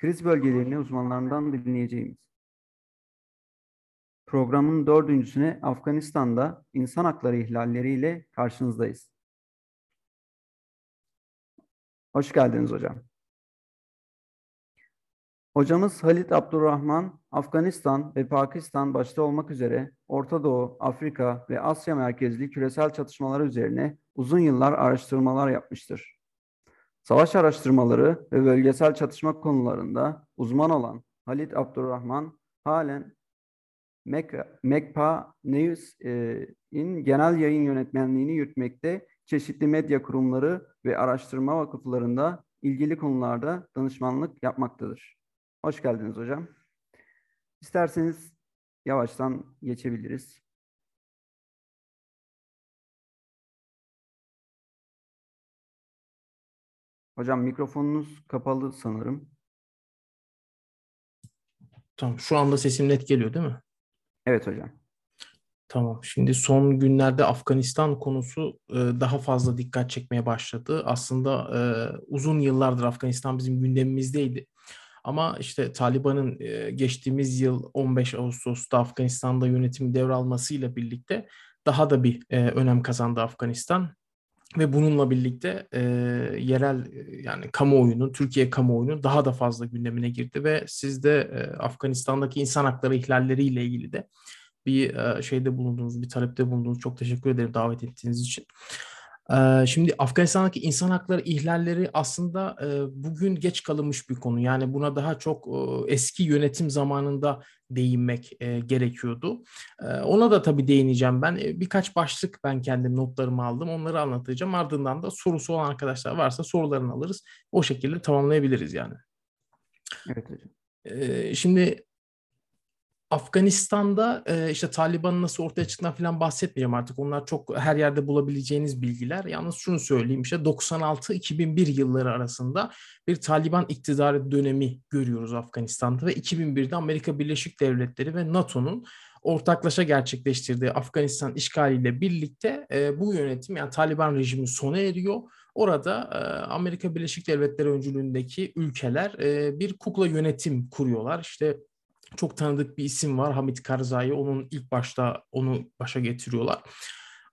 kriz bölgelerini uzmanlarından dinleyeceğimiz. Programın dördüncüsüne Afganistan'da insan hakları ihlalleriyle karşınızdayız. Hoş geldiniz hocam. Hocamız Halit Abdurrahman, Afganistan ve Pakistan başta olmak üzere Orta Doğu, Afrika ve Asya merkezli küresel çatışmalar üzerine uzun yıllar araştırmalar yapmıştır. Savaş araştırmaları ve bölgesel çatışma konularında uzman olan Halit Abdurrahman halen MECPA News'in e, genel yayın yönetmenliğini yürütmekte, çeşitli medya kurumları ve araştırma vakıflarında ilgili konularda danışmanlık yapmaktadır. Hoş geldiniz hocam. İsterseniz yavaştan geçebiliriz. Hocam mikrofonunuz kapalı sanırım. Tamam. Şu anda sesim net geliyor değil mi? Evet hocam. Tamam. Şimdi son günlerde Afganistan konusu e, daha fazla dikkat çekmeye başladı. Aslında e, uzun yıllardır Afganistan bizim gündemimizdeydi. Ama işte Taliban'ın e, geçtiğimiz yıl 15 Ağustos'ta Afganistan'da yönetimi devralmasıyla birlikte daha da bir önem kazandı Afganistan. Ve bununla birlikte e, yerel yani kamuoyunun, Türkiye kamuoyunun daha da fazla gündemine girdi ve siz de e, Afganistan'daki insan hakları ihlalleriyle ilgili de bir e, şeyde bulundunuz, bir talepte bulundunuz. Çok teşekkür ederim davet ettiğiniz için. Şimdi Afganistan'daki insan hakları ihlalleri aslında bugün geç kalınmış bir konu. Yani buna daha çok eski yönetim zamanında değinmek gerekiyordu. Ona da tabii değineceğim ben. Birkaç başlık ben kendim notlarımı aldım. Onları anlatacağım. Ardından da sorusu olan arkadaşlar varsa sorularını alırız. O şekilde tamamlayabiliriz yani. Evet hocam. Şimdi Afganistan'da e, işte Taliban'ın nasıl ortaya çıktığından falan bahsetmeyeceğim artık. Onlar çok her yerde bulabileceğiniz bilgiler. Yalnız şunu söyleyeyim işte 96-2001 yılları arasında bir Taliban iktidarı dönemi görüyoruz Afganistan'da ve 2001'de Amerika Birleşik Devletleri ve NATO'nun ortaklaşa gerçekleştirdiği Afganistan işgaliyle birlikte e, bu yönetim yani Taliban rejimi sona eriyor. Orada e, Amerika Birleşik Devletleri öncülüğündeki ülkeler e, bir kukla yönetim kuruyorlar. İşte çok tanıdık bir isim var Hamit Karzai. Onun ilk başta onu başa getiriyorlar.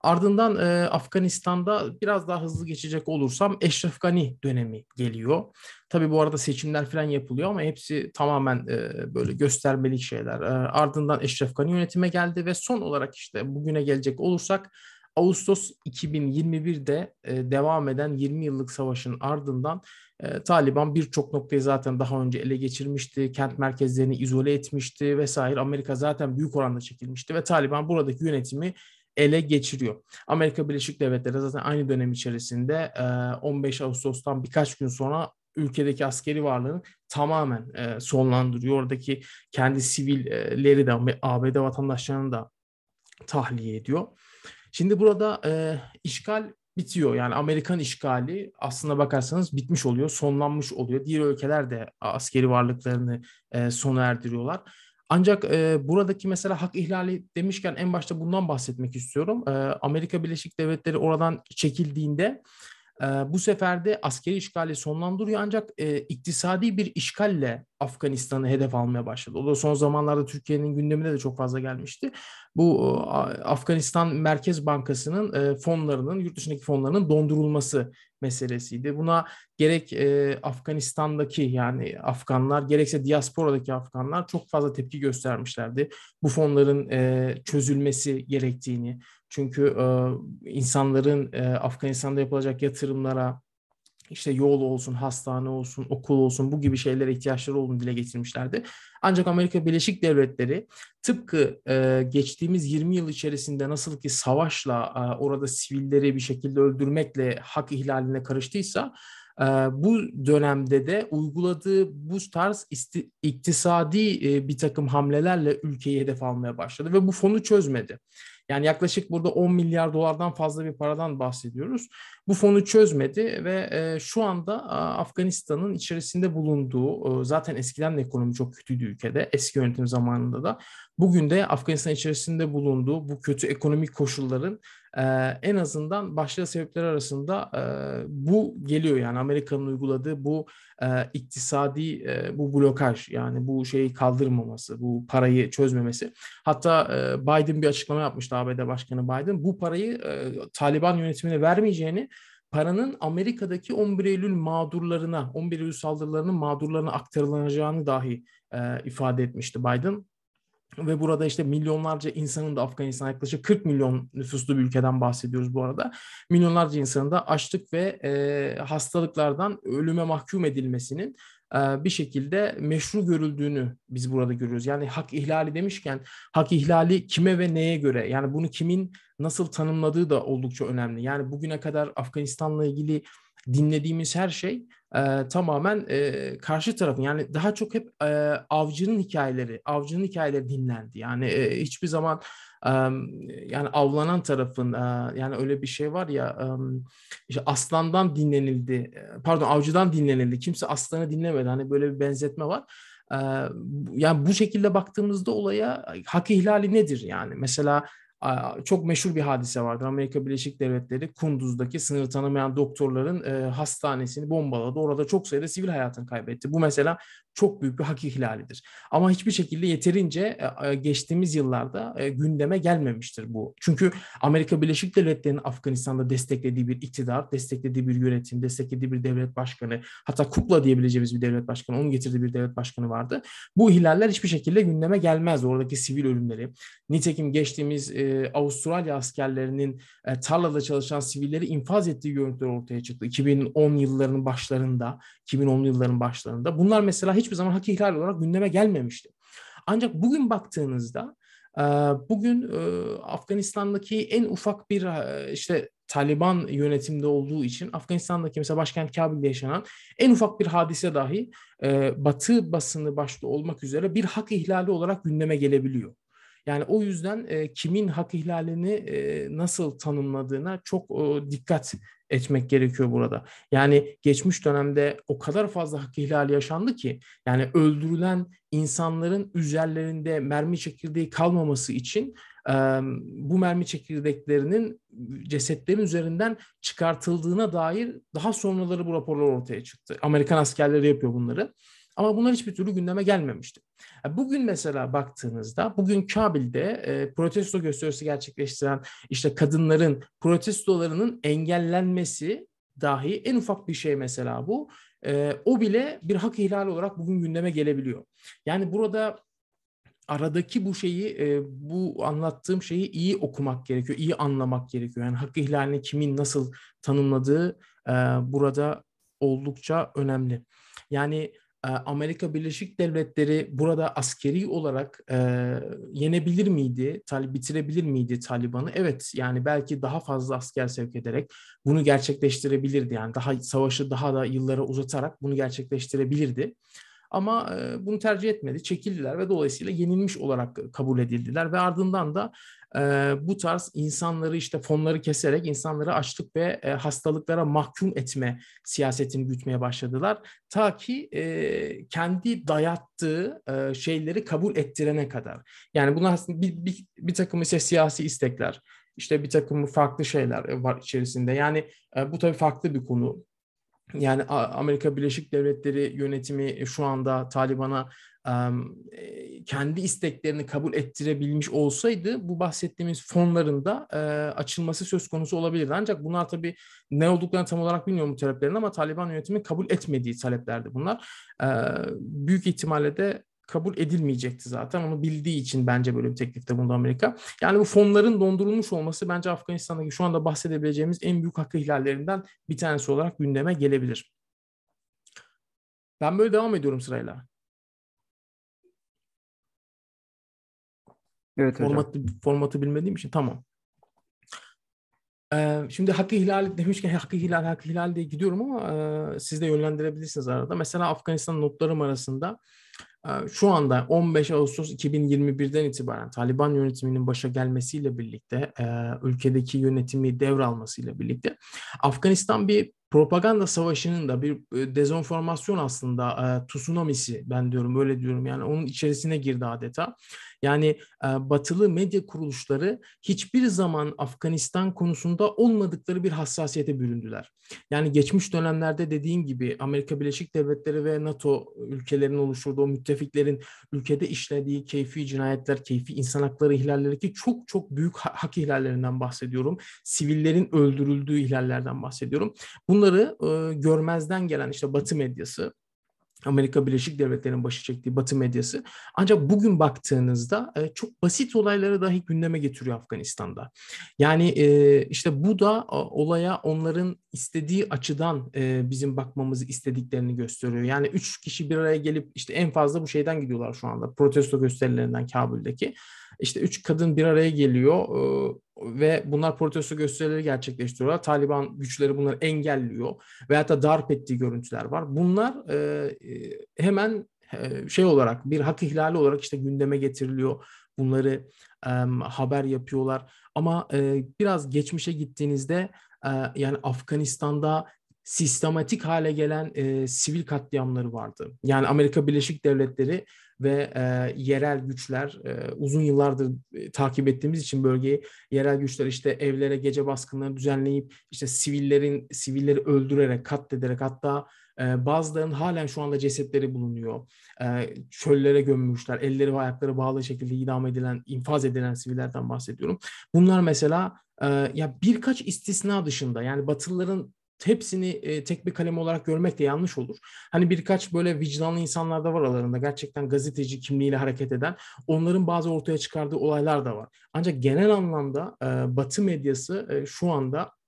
Ardından e, Afganistan'da biraz daha hızlı geçecek olursam Eşref Gani dönemi geliyor. Tabii bu arada seçimler falan yapılıyor ama hepsi tamamen e, böyle göstermelik şeyler. E, ardından Eşref Gani yönetime geldi ve son olarak işte bugüne gelecek olursak Ağustos 2021'de e, devam eden 20 yıllık savaşın ardından e, Taliban birçok noktayı zaten daha önce ele geçirmişti, kent merkezlerini izole etmişti vesaire. Amerika zaten büyük oranda çekilmişti ve Taliban buradaki yönetimi ele geçiriyor. Amerika Birleşik Devletleri zaten aynı dönem içerisinde e, 15 Ağustos'tan birkaç gün sonra ülkedeki askeri varlığını tamamen e, sonlandırıyor. Oradaki kendi sivilleri de ABD vatandaşlarını da tahliye ediyor. Şimdi burada e, işgal bitiyor. Yani Amerikan işgali aslına bakarsanız bitmiş oluyor, sonlanmış oluyor. Diğer ülkeler de askeri varlıklarını e, sona erdiriyorlar. Ancak e, buradaki mesela hak ihlali demişken en başta bundan bahsetmek istiyorum. E, Amerika Birleşik Devletleri oradan çekildiğinde e, bu sefer de askeri işgali sonlandırıyor ancak e, iktisadi bir işgalle Afganistan'ı hedef almaya başladı. O da son zamanlarda Türkiye'nin gündemine de çok fazla gelmişti. Bu Afganistan Merkez Bankası'nın e, fonlarının, yurt dışındaki fonlarının dondurulması meselesiydi. Buna gerek e, Afganistan'daki yani Afganlar gerekse diasporadaki Afganlar çok fazla tepki göstermişlerdi. Bu fonların e, çözülmesi gerektiğini. Çünkü insanların Afganistan'da yapılacak yatırımlara işte yol olsun, hastane olsun, okul olsun bu gibi şeylere ihtiyaçları olduğunu dile getirmişlerdi. Ancak Amerika Birleşik Devletleri tıpkı e, geçtiğimiz 20 yıl içerisinde nasıl ki savaşla e, orada sivilleri bir şekilde öldürmekle hak ihlaline karıştıysa e, bu dönemde de uyguladığı bu tarz isti, iktisadi e, bir takım hamlelerle ülkeyi hedef almaya başladı ve bu fonu çözmedi. Yani yaklaşık burada 10 milyar dolardan fazla bir paradan bahsediyoruz. Bu fonu çözmedi ve e, şu anda Afganistan'ın içerisinde bulunduğu zaten eskiden de ekonomi çok kötüydü ülkede eski yönetim zamanında da bugün de Afganistan içerisinde bulunduğu bu kötü ekonomik koşulların en azından başlıca sebepler arasında bu geliyor. Yani Amerika'nın uyguladığı bu iktisadi bu blokaj yani bu şeyi kaldırmaması, bu parayı çözmemesi. Hatta Biden bir açıklama yapmıştı ABD Başkanı Biden. Bu parayı Taliban yönetimine vermeyeceğini paranın Amerika'daki 11 Eylül mağdurlarına, 11 Eylül saldırılarının mağdurlarına aktarılacağını dahi ifade etmişti Biden. Ve burada işte milyonlarca insanın da Afganistan yaklaşık 40 milyon nüfuslu bir ülkeden bahsediyoruz bu arada. Milyonlarca insanın da açlık ve e, hastalıklardan ölüme mahkum edilmesinin e, bir şekilde meşru görüldüğünü biz burada görüyoruz. Yani hak ihlali demişken hak ihlali kime ve neye göre yani bunu kimin nasıl tanımladığı da oldukça önemli. Yani bugüne kadar Afganistan'la ilgili dinlediğimiz her şey e, tamamen e, karşı tarafın yani daha çok hep e, avcının hikayeleri, avcının hikayeleri dinlendi. Yani e, hiçbir zaman e, yani avlanan tarafın e, yani öyle bir şey var ya e, işte aslandan dinlenildi, pardon avcıdan dinlenildi. Kimse aslanı dinlemedi. Hani böyle bir benzetme var. E, yani bu şekilde baktığımızda olaya hak ihlali nedir yani? Mesela çok meşhur bir hadise vardır. Amerika Birleşik Devletleri Kunduz'daki sınır tanımayan doktorların e, hastanesini bombaladı. Orada çok sayıda sivil hayatını kaybetti. Bu mesela çok büyük bir hak ihlalidir. Ama hiçbir şekilde yeterince e, geçtiğimiz yıllarda e, gündeme gelmemiştir bu. Çünkü Amerika Birleşik Devletleri'nin Afganistan'da desteklediği bir iktidar, desteklediği bir yönetim, desteklediği bir devlet başkanı, hatta kukla diyebileceğimiz bir devlet başkanı, onun getirdiği bir devlet başkanı vardı. Bu ihlaller hiçbir şekilde gündeme gelmez. Oradaki sivil ölümleri. Nitekim geçtiğimiz e, Avustralya askerlerinin e, tarlada çalışan sivilleri infaz ettiği görüntüler ortaya çıktı. 2010 yıllarının başlarında, 2010 yılların başlarında. Bunlar mesela hiçbir zaman hak ihlal olarak gündeme gelmemişti. Ancak bugün baktığınızda e, bugün e, Afganistan'daki en ufak bir e, işte Taliban yönetimde olduğu için Afganistan'daki mesela başkent Kabil'de yaşanan en ufak bir hadise dahi Batı basını başta olmak üzere bir hak ihlali olarak gündeme gelebiliyor. Yani o yüzden e, kimin hak ihlalini e, nasıl tanımladığına çok e, dikkat etmek gerekiyor burada. Yani geçmiş dönemde o kadar fazla hak ihlali yaşandı ki yani öldürülen insanların üzerlerinde mermi çekirdeği kalmaması için e, bu mermi çekirdeklerinin cesetlerin üzerinden çıkartıldığına dair daha sonraları bu raporlar ortaya çıktı. Amerikan askerleri yapıyor bunları. Ama bunlar hiçbir türlü gündeme gelmemişti. Bugün mesela baktığınızda bugün Kabil'de e, protesto gösterisi gerçekleştiren işte kadınların protestolarının engellenmesi dahi en ufak bir şey mesela bu. E, o bile bir hak ihlali olarak bugün gündeme gelebiliyor. Yani burada aradaki bu şeyi, e, bu anlattığım şeyi iyi okumak gerekiyor, iyi anlamak gerekiyor. Yani hak ihlalini kimin nasıl tanımladığı e, burada oldukça önemli. Yani Amerika Birleşik Devletleri burada askeri olarak e, yenebilir miydi, tal bitirebilir miydi Taliban'ı? Evet, yani belki daha fazla asker sevk ederek bunu gerçekleştirebilirdi. Yani daha savaşı daha da yıllara uzatarak bunu gerçekleştirebilirdi. Ama e, bunu tercih etmedi, çekildiler ve dolayısıyla yenilmiş olarak kabul edildiler ve ardından da e, bu tarz insanları işte fonları keserek insanları açlık ve e, hastalıklara mahkum etme siyasetini gütmeye başladılar. Ta ki kendi dayattığı şeyleri kabul ettirene kadar. Yani bunlar aslında bir, bir, bir takım ise siyasi istekler, işte bir takım farklı şeyler var içerisinde. Yani bu tabii farklı bir konu. Yani Amerika Birleşik Devletleri yönetimi şu anda Taliban'a kendi isteklerini kabul ettirebilmiş olsaydı bu bahsettiğimiz fonların da açılması söz konusu olabilirdi. Ancak bunlar tabii ne olduklarını tam olarak bilmiyorum bu taleplerin ama Taliban yönetimi kabul etmediği taleplerdi bunlar. Büyük ihtimalle de kabul edilmeyecekti zaten. Onu bildiği için bence böyle bir teklifte bulundu Amerika. Yani bu fonların dondurulmuş olması bence Afganistan'daki şu anda bahsedebileceğimiz en büyük hakkı ihlallerinden bir tanesi olarak gündeme gelebilir. Ben böyle devam ediyorum sırayla. Evet hocam. Formatı, formatı bilmediğim için tamam. Ee, şimdi hakkı ihlal demişken hakkı ihlal, hakkı ihlal diye gidiyorum ama e, siz de yönlendirebilirsiniz arada. Mesela Afganistan notlarım arasında şu anda 15 Ağustos 2021'den itibaren Taliban yönetiminin başa gelmesiyle birlikte, e, ülkedeki yönetimi devralmasıyla birlikte Afganistan bir propaganda savaşının da bir e, dezenformasyon aslında e, tsunamisi ben diyorum öyle diyorum yani onun içerisine girdi adeta. Yani e, batılı medya kuruluşları hiçbir zaman Afganistan konusunda olmadıkları bir hassasiyete büründüler. Yani geçmiş dönemlerde dediğim gibi Amerika Birleşik Devletleri ve NATO ülkelerinin oluşturduğu müttefiklerin ülkede işlediği keyfi cinayetler, keyfi insan hakları ihlalleri ki çok çok büyük hak ihlallerinden bahsediyorum. Sivillerin öldürüldüğü ihlallerden bahsediyorum. Bunları e, görmezden gelen işte Batı medyası Amerika Birleşik Devletleri'nin başı çektiği Batı medyası. Ancak bugün baktığınızda e, çok basit olayları dahi gündeme getiriyor Afganistan'da. Yani e, işte bu da olaya onların istediği açıdan e, bizim bakmamızı istediklerini gösteriyor. Yani üç kişi bir araya gelip işte en fazla bu şeyden gidiyorlar şu anda. Protesto gösterilerinden Kabul'deki. İşte üç kadın bir araya geliyor ve bunlar protesto gösterileri gerçekleştiriyorlar. Taliban güçleri bunları engelliyor veyahut da darp ettiği görüntüler var. Bunlar e, hemen e, şey olarak bir hak ihlali olarak işte gündeme getiriliyor. Bunları e, haber yapıyorlar. Ama e, biraz geçmişe gittiğinizde e, yani Afganistan'da sistematik hale gelen e, sivil katliamları vardı. Yani Amerika Birleşik Devletleri ve e, yerel güçler e, uzun yıllardır e, takip ettiğimiz için bölgeyi yerel güçler işte evlere gece baskınları düzenleyip işte sivillerin sivilleri öldürerek katlederek hatta e, bazılarının halen şu anda cesetleri bulunuyor. E, çöllere gömmüşler. Elleri ve ayakları bağlı şekilde idam edilen, infaz edilen sivillerden bahsediyorum. Bunlar mesela e, ya birkaç istisna dışında yani Batılıların hepsini e, tek bir kalem olarak görmek de yanlış olur. Hani birkaç böyle vicdanlı insanlar da var aralarında gerçekten gazeteci kimliğiyle hareket eden onların bazı ortaya çıkardığı olaylar da var. Ancak genel anlamda e, Batı medyası e, şu anda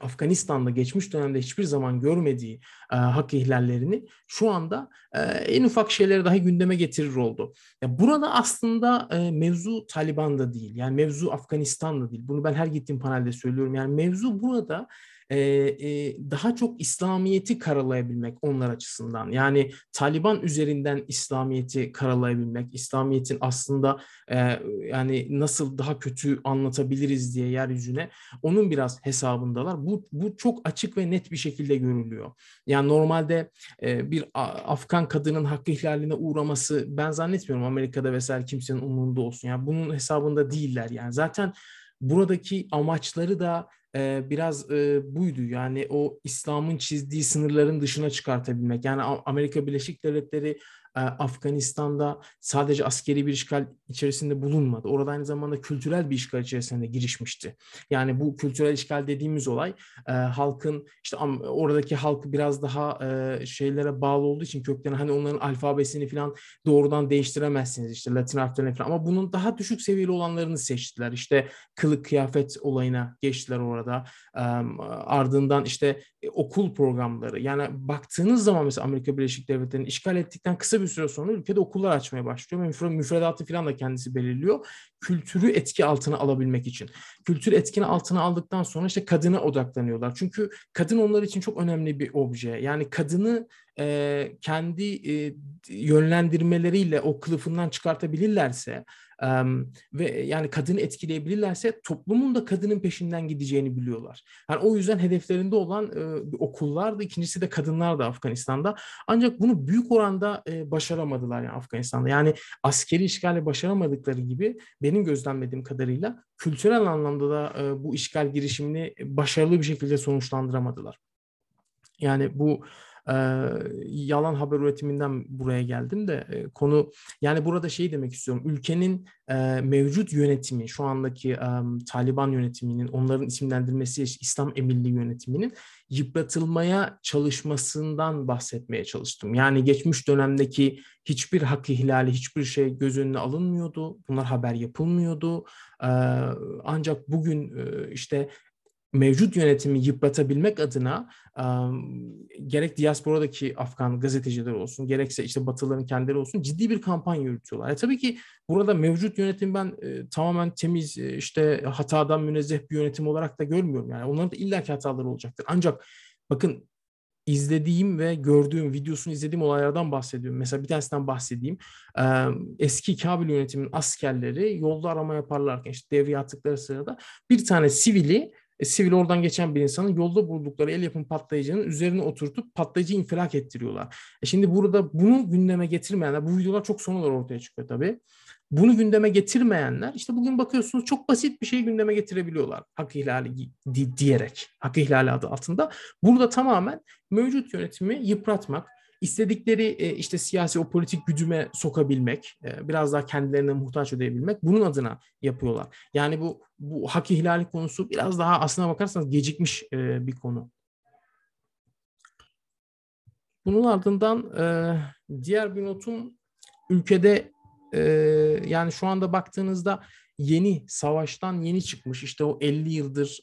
Afganistan'da geçmiş dönemde hiçbir zaman görmediği e, hak ihlallerini şu anda e, en ufak şeyleri dahi gündeme getirir oldu. Ya burada aslında e, mevzu Taliban'da değil. Yani mevzu Afganistan'da değil. Bunu ben her gittiğim panelde söylüyorum. Yani mevzu burada e, e, daha çok İslamiyet'i karalayabilmek onlar açısından. Yani Taliban üzerinden İslamiyet'i karalayabilmek, İslamiyet'in aslında e, yani nasıl daha kötü anlatabiliriz diye yeryüzüne onun biraz hesabındalar. Bu, bu çok açık ve net bir şekilde görülüyor. Yani normalde e, bir Afgan kadının hakkı ihlaline uğraması ben zannetmiyorum Amerika'da vesaire kimsenin umurunda olsun. Yani bunun hesabında değiller yani. Zaten buradaki amaçları da biraz buydu. Yani o İslam'ın çizdiği sınırların dışına çıkartabilmek. Yani Amerika Birleşik Devletleri Afganistan'da sadece askeri bir işgal içerisinde bulunmadı. Orada aynı zamanda kültürel bir işgal içerisinde girişmişti. Yani bu kültürel işgal dediğimiz olay e, halkın işte oradaki halk biraz daha e, şeylere bağlı olduğu için köklerine hani onların alfabesini falan doğrudan değiştiremezsiniz işte Latin harflerine falan ama bunun daha düşük seviyeli olanlarını seçtiler. İşte kılık kıyafet olayına geçtiler orada. Ardından işte e, okul programları yani baktığınız zaman mesela Amerika Birleşik Devletleri'nin işgal ettikten kısa bir süre sonra ülkede okullar açmaya başlıyor. Müfredatı falan da kendisi belirliyor. Kültürü etki altına alabilmek için. Kültür etkini altına aldıktan sonra işte kadına odaklanıyorlar. Çünkü kadın onlar için çok önemli bir obje. Yani kadını e, kendi e, yönlendirmeleriyle o kılıfından çıkartabilirlerse ve yani kadını etkileyebilirlerse toplumun da kadının peşinden gideceğini biliyorlar. Yani o yüzden hedeflerinde olan e, okullar da ikincisi de kadınlar da Afganistan'da. Ancak bunu büyük oranda e, başaramadılar yani Afganistan'da. Yani askeri işgali başaramadıkları gibi benim gözlemlediğim kadarıyla kültürel anlamda da e, bu işgal girişimini başarılı bir şekilde sonuçlandıramadılar. Yani bu e, yalan haber üretiminden buraya geldim de konu yani burada şey demek istiyorum ülkenin mevcut yönetimi şu andaki Taliban yönetiminin onların isimlendirmesi İslam Emirliği yönetiminin yıpratılmaya çalışmasından bahsetmeye çalıştım. Yani geçmiş dönemdeki hiçbir hak ihlali, hiçbir şey göz önüne alınmıyordu. Bunlar haber yapılmıyordu. Ancak bugün işte mevcut yönetimi yıpratabilmek adına gerek diasporadaki Afgan gazeteciler olsun, gerekse işte Batılıların kendileri olsun ciddi bir kampanya yürütüyorlar. E, tabii ki burada mevcut yönetim ben tamamen temiz, işte hatadan münezzeh bir yönetim olarak da görmüyorum. Yani onların da illaki hataları olacaktır. Ancak bakın izlediğim ve gördüğüm, videosunu izlediğim olaylardan bahsediyorum. Mesela bir tanesinden bahsedeyim. Eski Kabil yönetiminin askerleri yolda arama yaparlarken işte devriye attıkları sırada bir tane sivili e, sivil oradan geçen bir insanın yolda buldukları el yapım patlayıcının üzerine oturtup patlayıcı infilak ettiriyorlar. E şimdi burada bunu gündeme getirmeyenler, bu videolar çok sonralar ortaya çıkıyor tabii. Bunu gündeme getirmeyenler işte bugün bakıyorsunuz çok basit bir şeyi gündeme getirebiliyorlar. Hak ihlali di- diyerek. Hak ihlali adı altında. Burada tamamen mevcut yönetimi yıpratmak, istedikleri e, işte siyasi o politik güdüme sokabilmek, e, biraz daha kendilerine muhtaç ödeyebilmek bunun adına yapıyorlar. Yani bu bu hak ihlali konusu biraz daha aslına bakarsanız gecikmiş e, bir konu. Bunun ardından diğer bir notum ülkede yani şu anda baktığınızda yeni savaştan yeni çıkmış işte o 50 yıldır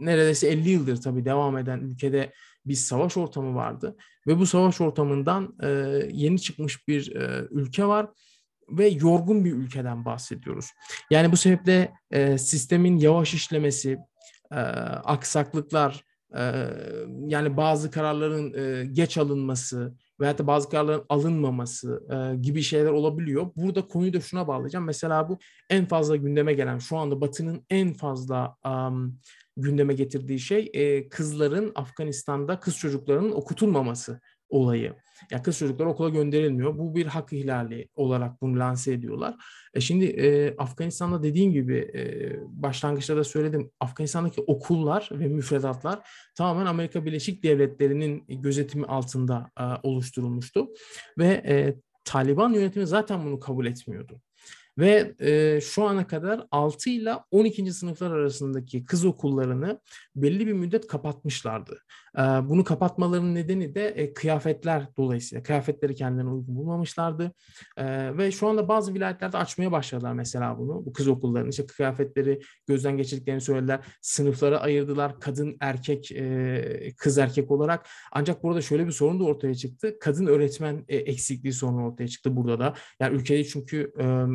neredeyse 50 yıldır tabii devam eden ülkede bir savaş ortamı vardı ve bu savaş ortamından e, yeni çıkmış bir e, ülke var ve yorgun bir ülkeden bahsediyoruz. Yani bu sebeple e, sistemin yavaş işlemesi, e, aksaklıklar, e, yani bazı kararların e, geç alınması veya da bazı kararların alınmaması e, gibi şeyler olabiliyor. Burada konuyu da şuna bağlayacağım. Mesela bu en fazla gündeme gelen, şu anda Batı'nın en fazla um, gündeme getirdiği şey e, kızların Afganistan'da kız çocuklarının okutulmaması olayı. Yani kız çocuklar okula gönderilmiyor. Bu bir hak ihlali olarak bunu lanse ediyorlar. E şimdi e, Afganistan'da dediğim gibi e, başlangıçta da söyledim. Afganistan'daki okullar ve müfredatlar tamamen Amerika Birleşik Devletleri'nin gözetimi altında e, oluşturulmuştu. Ve e, Taliban yönetimi zaten bunu kabul etmiyordu. Ve e, şu ana kadar 6 ile 12. sınıflar arasındaki kız okullarını belli bir müddet kapatmışlardı. Bunu kapatmalarının nedeni de e, kıyafetler dolayısıyla. Kıyafetleri kendilerine uygun bulmamışlardı. Ve şu anda bazı vilayetlerde açmaya başladılar mesela bunu. Bu kız okullarının işte kıyafetleri gözden geçirdiklerini söylediler. Sınıflara ayırdılar kadın erkek kız erkek olarak. Ancak burada şöyle bir sorun da ortaya çıktı. Kadın öğretmen e, eksikliği sorunu ortaya çıktı burada da. Yani ülkede çünkü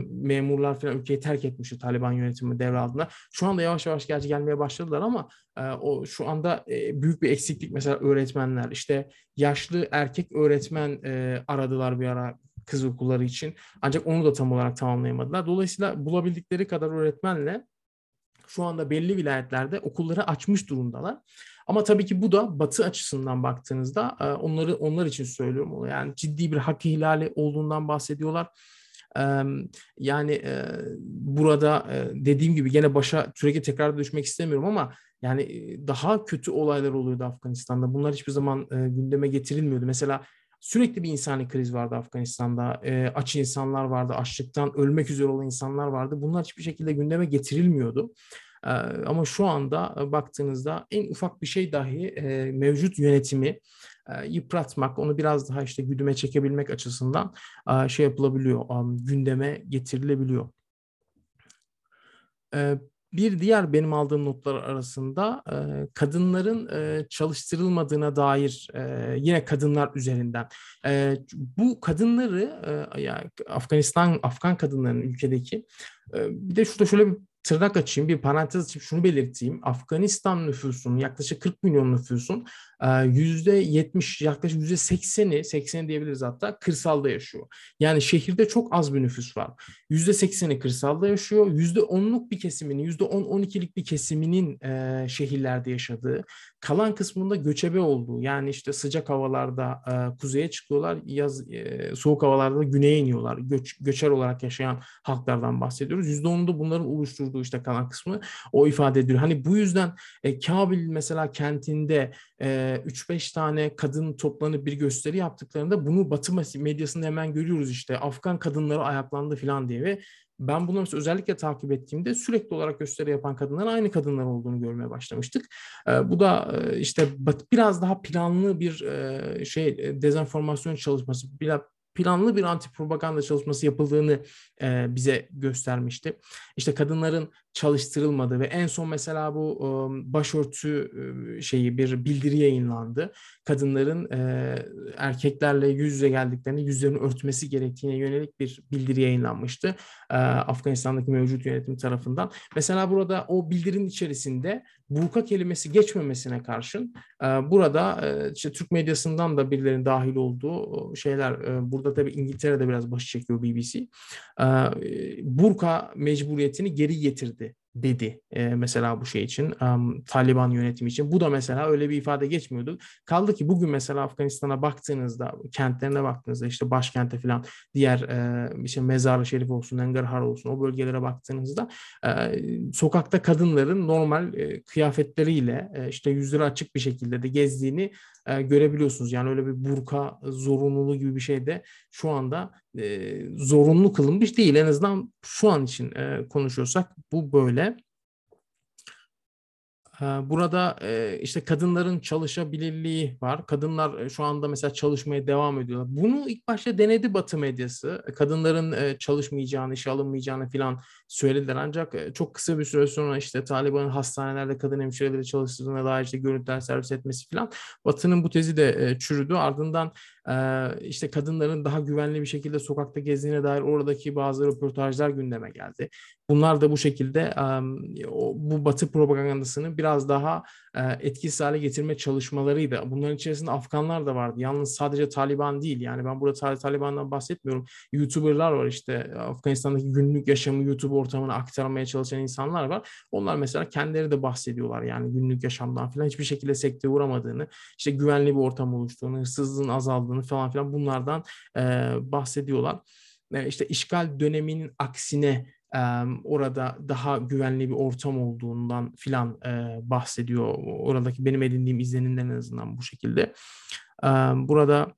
memurlar falan ülkeyi terk etmişti Taliban yönetimi devraldığında. Şu anda yavaş yavaş gerçi gelmeye başladılar ama o şu anda büyük bir eksiklik mesela öğretmenler işte yaşlı erkek öğretmen e, aradılar bir ara kız okulları için. Ancak onu da tam olarak tamamlayamadılar. Dolayısıyla bulabildikleri kadar öğretmenle şu anda belli vilayetlerde okulları açmış durumdalar. Ama tabii ki bu da Batı açısından baktığınızda onları onlar için söylüyorum. Yani ciddi bir hak ihlali olduğundan bahsediyorlar. Yani burada dediğim gibi gene başa sürekli tekrar düşmek istemiyorum ama yani daha kötü olaylar oluyordu Afganistan'da. Bunlar hiçbir zaman gündeme getirilmiyordu. Mesela sürekli bir insani kriz vardı Afganistan'da. Aç insanlar vardı, açlıktan ölmek üzere olan insanlar vardı. Bunlar hiçbir şekilde gündeme getirilmiyordu. Ama şu anda baktığınızda en ufak bir şey dahi mevcut yönetimi yıpratmak, onu biraz daha işte güdüme çekebilmek açısından şey yapılabiliyor, gündeme getirilebiliyor. Bir diğer benim aldığım notlar arasında kadınların çalıştırılmadığına dair yine kadınlar üzerinden. Bu kadınları yani Afganistan, Afgan kadınların ülkedeki bir de şurada şöyle bir tırnak açayım, bir parantez açıp şunu belirteyim. Afganistan nüfusunun yaklaşık 40 milyon nüfusun %70 yaklaşık %80'i 80 diyebiliriz hatta kırsalda yaşıyor. Yani şehirde çok az bir nüfus var. %80'i kırsalda yaşıyor. %10'luk bir kesiminin %10-12'lik bir kesiminin e, şehirlerde yaşadığı kalan kısmında göçebe olduğu yani işte sıcak havalarda e, kuzeye çıkıyorlar yaz e, soğuk havalarda güneye iniyorlar. Göç, göçer olarak yaşayan halklardan bahsediyoruz. %10'unda bunların oluşturduğu işte kalan kısmı o ifade ediyor. Hani bu yüzden e, Kabil mesela kentinde e, 3-5 tane kadın toplanıp bir gösteri yaptıklarında bunu Batı medyasında hemen görüyoruz işte Afgan kadınları ayaklandı falan diye ve ben bunu özellikle takip ettiğimde sürekli olarak gösteri yapan kadınların aynı kadınlar olduğunu görmeye başlamıştık. bu da işte biraz daha planlı bir şey dezenformasyon çalışması, planlı bir anti propaganda çalışması yapıldığını e, bize göstermişti. İşte kadınların çalıştırılmadığı ve en son mesela bu başörtü şeyi bir bildiri yayınlandı. Kadınların erkeklerle yüz yüze geldiklerini yüzlerini örtmesi gerektiğine yönelik bir bildiri yayınlanmıştı. Afganistan'daki mevcut yönetim tarafından. Mesela burada o bildirinin içerisinde burka kelimesi geçmemesine karşın burada işte Türk medyasından da birilerinin dahil olduğu şeyler burada tabii İngiltere'de biraz başı çekiyor BBC. Burka mecburiyetini geri getirdi dedi e, mesela bu şey için um, Taliban yönetimi için. Bu da mesela öyle bir ifade geçmiyordu. Kaldı ki bugün mesela Afganistan'a baktığınızda kentlerine baktığınızda işte başkente falan diğer e, işte Mezar-ı Şerif olsun, Engarhar olsun o bölgelere baktığınızda e, sokakta kadınların normal e, kıyafetleriyle e, işte yüzleri açık bir şekilde de gezdiğini e, görebiliyorsunuz. Yani öyle bir burka zorunluluğu gibi bir şey de şu anda e, zorunlu kılınmış değil. En azından şu an için e, konuşuyorsak bu böyle. Burada işte kadınların çalışabilirliği var. Kadınlar şu anda mesela çalışmaya devam ediyorlar. Bunu ilk başta denedi Batı medyası. Kadınların çalışmayacağını, işe alınmayacağını falan söylediler. Ancak çok kısa bir süre sonra işte Taliban'ın hastanelerde kadın hemşireleri çalıştığına dair işte görüntüler servis etmesi falan. Batı'nın bu tezi de çürüdü. Ardından işte kadınların daha güvenli bir şekilde sokakta gezdiğine dair oradaki bazı röportajlar gündeme geldi. Bunlar da bu şekilde bu Batı propagandasını biraz daha etkisiz hale getirme çalışmalarıydı. Bunların içerisinde Afganlar da vardı. Yalnız sadece Taliban değil. Yani ben burada Taliban'dan bahsetmiyorum. YouTuber'lar var işte Afganistan'daki günlük yaşamı YouTube ortamına aktarmaya çalışan insanlar var. Onlar mesela kendileri de bahsediyorlar yani günlük yaşamdan falan hiçbir şekilde sekteye uğramadığını, işte güvenli bir ortam oluştuğunu, hırsızlığın azaldığını falan filan bunlardan bahsediyorlar. İşte işgal döneminin aksine orada daha güvenli bir ortam olduğundan filan bahsediyor. Oradaki benim edindiğim izlenimler en azından bu şekilde. Burada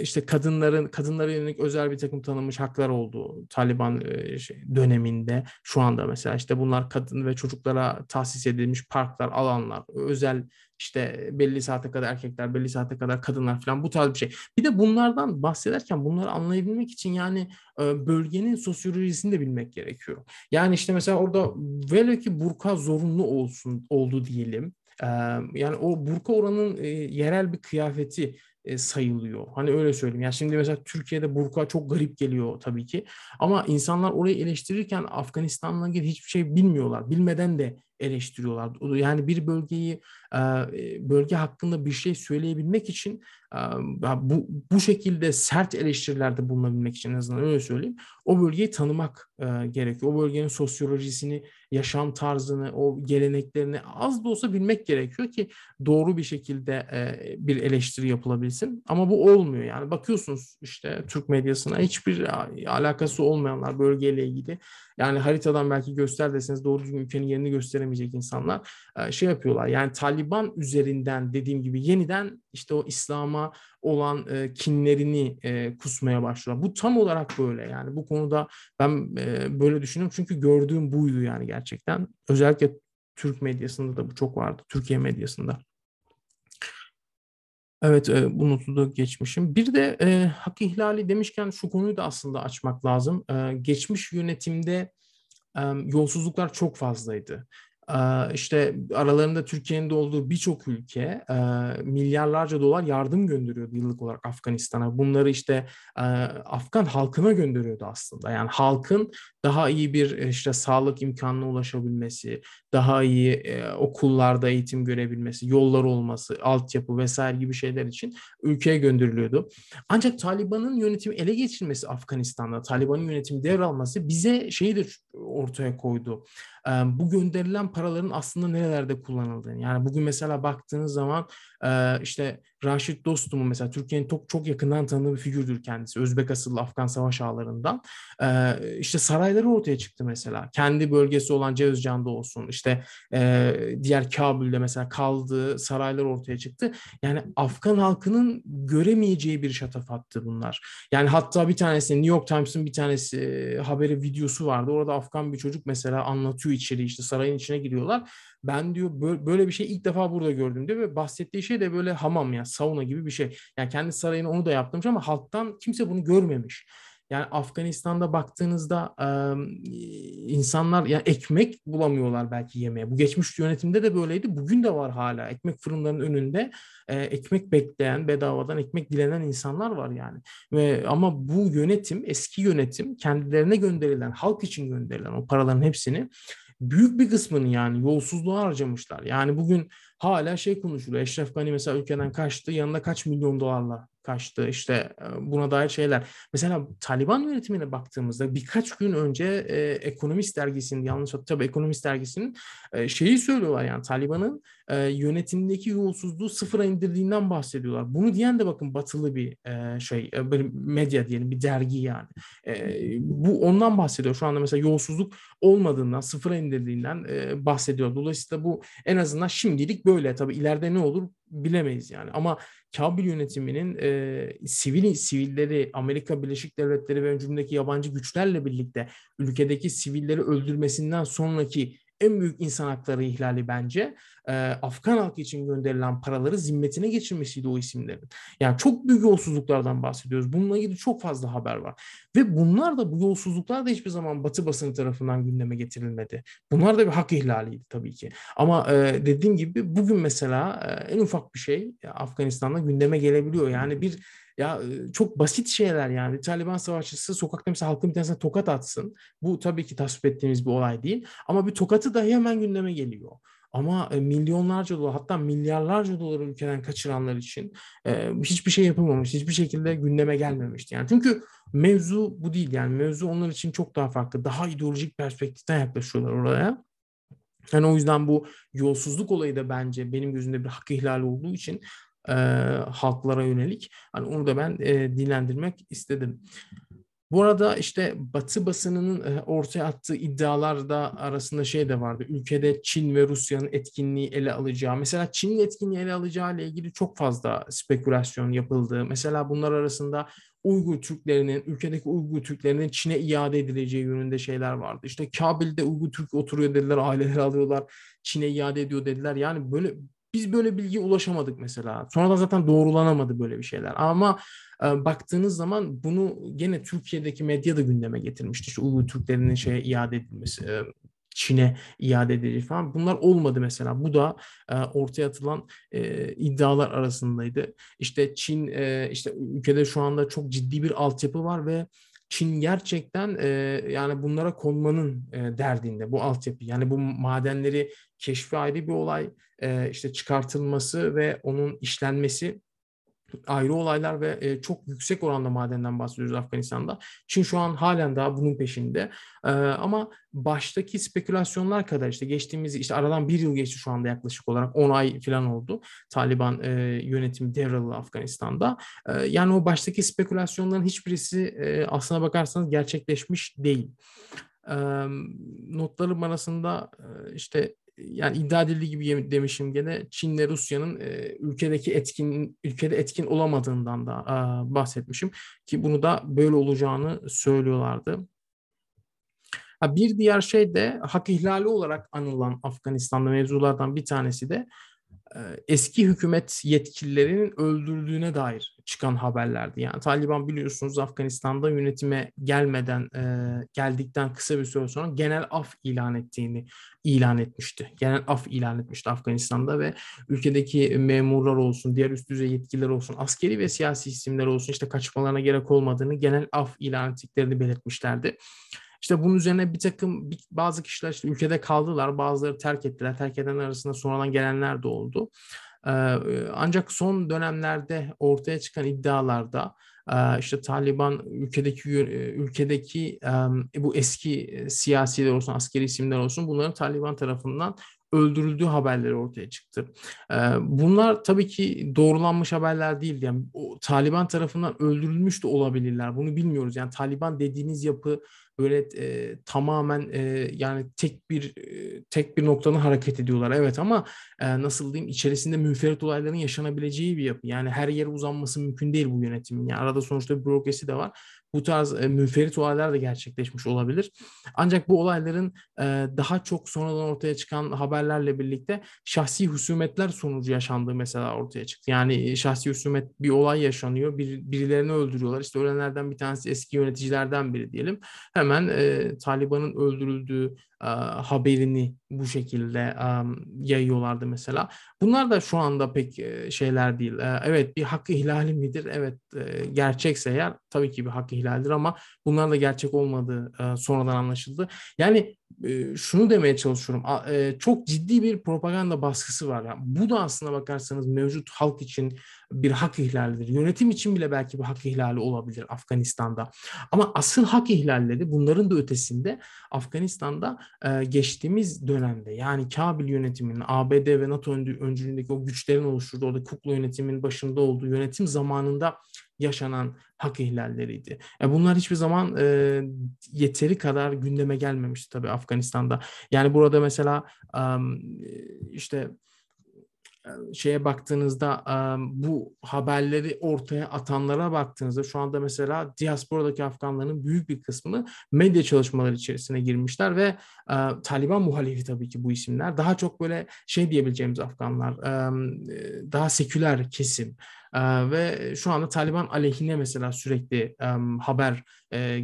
işte kadınların kadınlara yönelik özel bir takım tanınmış haklar olduğu Taliban şey, döneminde şu anda mesela işte bunlar kadın ve çocuklara tahsis edilmiş parklar, alanlar, özel işte belli saate kadar erkekler, belli saate kadar kadınlar falan bu tarz bir şey. Bir de bunlardan bahsederken bunları anlayabilmek için yani bölgenin sosyolojisini de bilmek gerekiyor. Yani işte mesela orada velev ki burka zorunlu olsun oldu diyelim. Yani o burka oranın yerel bir kıyafeti sayılıyor. Hani öyle söyleyeyim. Yani şimdi mesela Türkiye'de burka çok garip geliyor tabii ki. Ama insanlar orayı eleştirirken Afganistan'la ilgili hiçbir şey bilmiyorlar. Bilmeden de eleştiriyorlar. Yani bir bölgeyi bölge hakkında bir şey söyleyebilmek için bu, bu şekilde sert eleştirilerde bulunabilmek için en azından öyle söyleyeyim. O bölgeyi tanımak gerekiyor. O bölgenin sosyolojisini, yaşam tarzını, o geleneklerini az da olsa bilmek gerekiyor ki doğru bir şekilde bir eleştiri yapılabilsin. Ama bu olmuyor yani. Bakıyorsunuz işte Türk medyasına hiçbir alakası olmayanlar bölgeyle ilgili. Yani haritadan belki göster deseniz doğru düzgün ülkenin yerini gösteremeyecek insanlar şey yapıyorlar. Yani Taliban üzerinden dediğim gibi yeniden işte o İslam'a olan e, kinlerini e, kusmaya başlıyorlar. Bu tam olarak böyle yani bu konuda ben e, böyle düşünüyorum çünkü gördüğüm buydu yani gerçekten. Özellikle Türk medyasında da bu çok vardı. Türkiye medyasında. Evet, e, bu notu da geçmişim. Bir de e, hak ihlali demişken şu konuyu da aslında açmak lazım. E, geçmiş yönetimde e, yolsuzluklar çok fazlaydı işte aralarında Türkiye'nin de olduğu birçok ülke milyarlarca dolar yardım gönderiyordu yıllık olarak Afganistan'a. Bunları işte Afgan halkına gönderiyordu aslında. Yani halkın daha iyi bir işte sağlık imkanına ulaşabilmesi, daha iyi okullarda eğitim görebilmesi, yollar olması, altyapı vesaire gibi şeyler için ülkeye gönderiliyordu. Ancak Taliban'ın yönetimi ele geçirmesi Afganistan'da, Taliban'ın yönetimi devralması bize şeyi de ortaya koydu bu gönderilen paraların aslında nerelerde kullanıldığını. Yani bugün mesela baktığınız zaman işte Raşit Dostum'u mesela Türkiye'nin çok çok yakından tanıdığı bir figürdür kendisi. Özbek asıllı Afgan savaş ağlarından. işte sarayları ortaya çıktı mesela. Kendi bölgesi olan Cevizcan'da olsun. işte diğer Kabul'de mesela kaldığı saraylar ortaya çıktı. Yani Afgan halkının göremeyeceği bir şatafattı bunlar. Yani hatta bir tanesi New York Times'ın bir tanesi haberi videosu vardı. Orada Afgan bir çocuk mesela anlatıyor içeri işte sarayın içine giriyorlar. Ben diyor böyle bir şey ilk defa burada gördüm diyor ve bahsettiği şey de böyle hamam ya sauna gibi bir şey. Yani kendi sarayını onu da yaptırmış ama halktan kimse bunu görmemiş. Yani Afganistan'da baktığınızda e, insanlar yani ekmek bulamıyorlar belki yemeye. Bu geçmiş yönetimde de böyleydi. Bugün de var hala. Ekmek fırınlarının önünde e, ekmek bekleyen, bedavadan ekmek dilenen insanlar var yani. Ve ama bu yönetim, eski yönetim kendilerine gönderilen, halk için gönderilen o paraların hepsini büyük bir kısmını yani yolsuzluğa harcamışlar. Yani bugün hala şey konuşuluyor. Eşref Gani mesela ülkeden kaçtı. Yanında kaç milyon dolarla kaçtı işte buna dair şeyler. Mesela Taliban yönetimine baktığımızda birkaç gün önce e, Ekonomist dergisinin yanlış tabii Ekonomist dergisinin e, şeyi söylüyorlar yani Taliban'ın e, yönetimdeki yolsuzluğu sıfıra indirdiğinden bahsediyorlar. Bunu diyen de bakın batılı bir e, şey e, bir medya diyelim bir dergi yani. E, bu ondan bahsediyor. Şu anda mesela yolsuzluk olmadığından sıfıra indirdiğinden e, bahsediyor. Dolayısıyla bu en azından şimdilik böyle. Tabii ileride ne olur bilemeyiz yani. Ama Kabil yönetiminin e, sivil sivilleri Amerika Birleşik Devletleri ve öncümdeki yabancı güçlerle birlikte ülkedeki sivilleri öldürmesinden sonraki en büyük insan hakları ihlali bence e, Afgan halkı için gönderilen paraları zimmetine geçirmesiydi o isimlerin. Yani çok büyük yolsuzluklardan bahsediyoruz. Bununla ilgili çok fazla haber var. Ve bunlar da bu yolsuzluklar da hiçbir zaman Batı basını tarafından gündeme getirilmedi. Bunlar da bir hak ihlaliydi tabii ki. Ama e, dediğim gibi bugün mesela e, en ufak bir şey Afganistan'da gündeme gelebiliyor. Yani bir ya çok basit şeyler yani. Bir Taliban savaşçısı sokakta mesela halkın bir tanesine tokat atsın. Bu tabii ki tasvip ettiğimiz bir olay değil. Ama bir tokatı dahi hemen gündeme geliyor. Ama milyonlarca dolar hatta milyarlarca doları ülkeden kaçıranlar için hiçbir şey yapılmamış, hiçbir şekilde gündeme gelmemişti. Yani çünkü mevzu bu değil yani mevzu onlar için çok daha farklı, daha ideolojik perspektiften yaklaşıyorlar oraya. Yani o yüzden bu yolsuzluk olayı da bence benim gözümde bir hak ihlali olduğu için e, halklara yönelik. Hani onu da ben e, dinlendirmek istedim. Bu arada işte Batı basınının e, ortaya attığı iddialarda arasında şey de vardı. Ülkede Çin ve Rusya'nın etkinliği ele alacağı. Mesela Çin'in etkinliği ele alacağı ile ilgili çok fazla spekülasyon yapıldı. Mesela bunlar arasında Uygur Türklerinin, ülkedeki Uygur Türklerinin Çin'e iade edileceği yönünde şeyler vardı. İşte Kabil'de Uygur Türk oturuyor dediler, aileleri alıyorlar, Çin'e iade ediyor dediler. Yani böyle biz böyle bilgiye ulaşamadık mesela. Sonradan zaten doğrulanamadı böyle bir şeyler. Ama e, baktığınız zaman bunu gene Türkiye'deki medya da gündeme getirmişti. İşte Uygur Türklerinin şeye iade edilmesi, e, Çin'e iade edilecek falan. Bunlar olmadı mesela. Bu da e, ortaya atılan e, iddialar arasındaydı. İşte Çin, e, işte ülkede şu anda çok ciddi bir altyapı var ve Çin gerçekten e, yani bunlara konmanın e, derdinde bu altyapı. Yani bu madenleri keşfi ayrı bir olay, e, işte çıkartılması ve onun işlenmesi ayrı olaylar ve e, çok yüksek oranda madenden bahsediyoruz Afganistan'da. Çin şu an halen daha bunun peşinde. E, ama baştaki spekülasyonlar kadar işte geçtiğimiz işte aradan bir yıl geçti şu anda yaklaşık olarak 10 ay falan oldu. Taliban e, yönetimi devraldı Afganistan'da. E, yani o baştaki spekülasyonların hiçbirisi e, aslına bakarsanız gerçekleşmiş değil. E, notlarım arasında e, işte yani iddia edildiği gibi demişim gene Çin'le Rusya'nın e, ülkedeki etkin ülkede etkin olamadığından da e, bahsetmişim ki bunu da böyle olacağını söylüyorlardı. Ha, bir diğer şey de hak ihlali olarak anılan Afganistan'da mevzulardan bir tanesi de eski hükümet yetkililerinin öldürüldüğüne dair çıkan haberlerdi. Yani Taliban biliyorsunuz Afganistan'da yönetime gelmeden geldikten kısa bir süre sonra genel af ilan ettiğini ilan etmişti. Genel af ilan etmişti Afganistan'da ve ülkedeki memurlar olsun, diğer üst düzey yetkililer olsun, askeri ve siyasi isimler olsun işte kaçmalarına gerek olmadığını genel af ilan ettiklerini belirtmişlerdi. İşte bunun üzerine bir takım bazı kişiler işte ülkede kaldılar, bazıları terk ettiler. Terk eden arasında sonradan gelenler de oldu. Ancak son dönemlerde ortaya çıkan iddialarda işte Taliban ülkedeki ülkedeki bu eski siyasiler olsun, askeri isimler olsun bunların Taliban tarafından öldürüldüğü haberleri ortaya çıktı. Bunlar tabii ki doğrulanmış haberler değil. Yani o, Taliban tarafından öldürülmüş de olabilirler. Bunu bilmiyoruz. Yani Taliban dediğiniz yapı böyle e, tamamen e, yani tek bir e, tek bir noktadan hareket ediyorlar. Evet ama e, nasıl diyeyim içerisinde münferit olayların yaşanabileceği bir yapı. Yani her yere uzanması mümkün değil bu yönetimin. Yani arada sonuçta bürokrasi de var bu tarz e, münferit olaylar da gerçekleşmiş olabilir. Ancak bu olayların e, daha çok sonradan ortaya çıkan haberlerle birlikte şahsi husumetler sonucu yaşandığı mesela ortaya çıktı. Yani e, şahsi husumet bir olay yaşanıyor, bir, birilerini öldürüyorlar. İşte ölenlerden bir tanesi eski yöneticilerden biri diyelim. Hemen e, Taliban'ın öldürüldüğü e, haberini bu şekilde e, yayıyorlardı mesela. Bunlar da şu anda pek şeyler değil. E, evet bir hakkı ihlali midir? Evet e, gerçekse eğer tabii ki bir hakkı ihlaldir ama bunlar da gerçek olmadığı e, sonradan anlaşıldı. Yani e, şunu demeye çalışıyorum. E, çok ciddi bir propaganda baskısı var. Yani bu da aslına bakarsanız mevcut halk için bir hak ihlalidir. Yönetim için bile belki bir hak ihlali olabilir Afganistan'da. Ama asıl hak ihlalleri bunların da ötesinde Afganistan'da e, geçtiğimiz dönemde yani Kabil yönetiminin ABD ve NATO öncülüğündeki o güçlerin oluşturduğu orada kukla yönetimin başında olduğu yönetim zamanında yaşanan hak ihlalleriydi. E bunlar hiçbir zaman e, yeteri kadar gündeme gelmemişti tabii Afganistan'da. Yani burada mesela um, işte şeye baktığınızda bu haberleri ortaya atanlara baktığınızda şu anda mesela diasporadaki Afganların büyük bir kısmı medya çalışmaları içerisine girmişler ve Taliban muhalifi tabii ki bu isimler. Daha çok böyle şey diyebileceğimiz Afganlar daha seküler kesim ve şu anda Taliban aleyhine mesela sürekli haber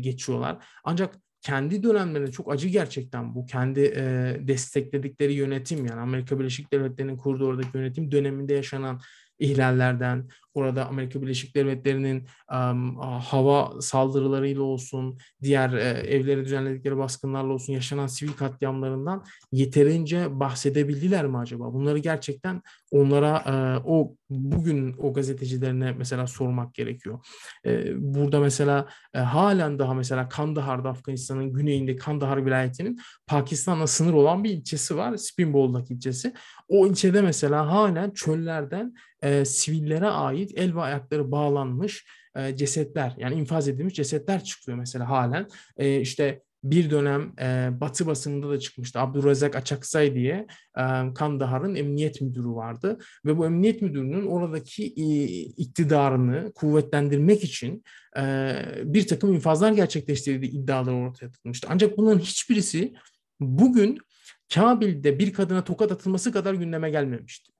geçiyorlar. Ancak kendi dönemlerinde çok acı gerçekten bu. Kendi e, destekledikleri yönetim yani Amerika Birleşik Devletleri'nin kurduğu oradaki yönetim döneminde yaşanan ihlallerden, orada Amerika Birleşik Devletleri'nin um, hava saldırılarıyla olsun, diğer e, evlere düzenledikleri baskınlarla olsun yaşanan sivil katliamlarından yeterince bahsedebildiler mi acaba? Bunları gerçekten onlara e, o bugün o gazetecilerine mesela sormak gerekiyor. E, burada mesela e, halen daha mesela Kandahar'da Afganistan'ın güneyinde Kandahar vilayetinin Pakistan'la sınır olan bir ilçesi var. Spinbol'daki ilçesi. O ilçede mesela halen çöllerden e, sivillere ait el ve ayakları bağlanmış e, cesetler yani infaz edilmiş cesetler çıkıyor mesela halen. E, işte bir dönem e, Batı basınında da çıkmıştı. Abdurrazak Açaksay diye e, Kandahar'ın emniyet müdürü vardı ve bu emniyet müdürünün oradaki e, iktidarını kuvvetlendirmek için e, bir takım infazlar gerçekleştirdiği iddiaları ortaya atılmıştı. Ancak bunların hiçbirisi bugün Kabil'de bir kadına tokat atılması kadar gündeme gelmemişti.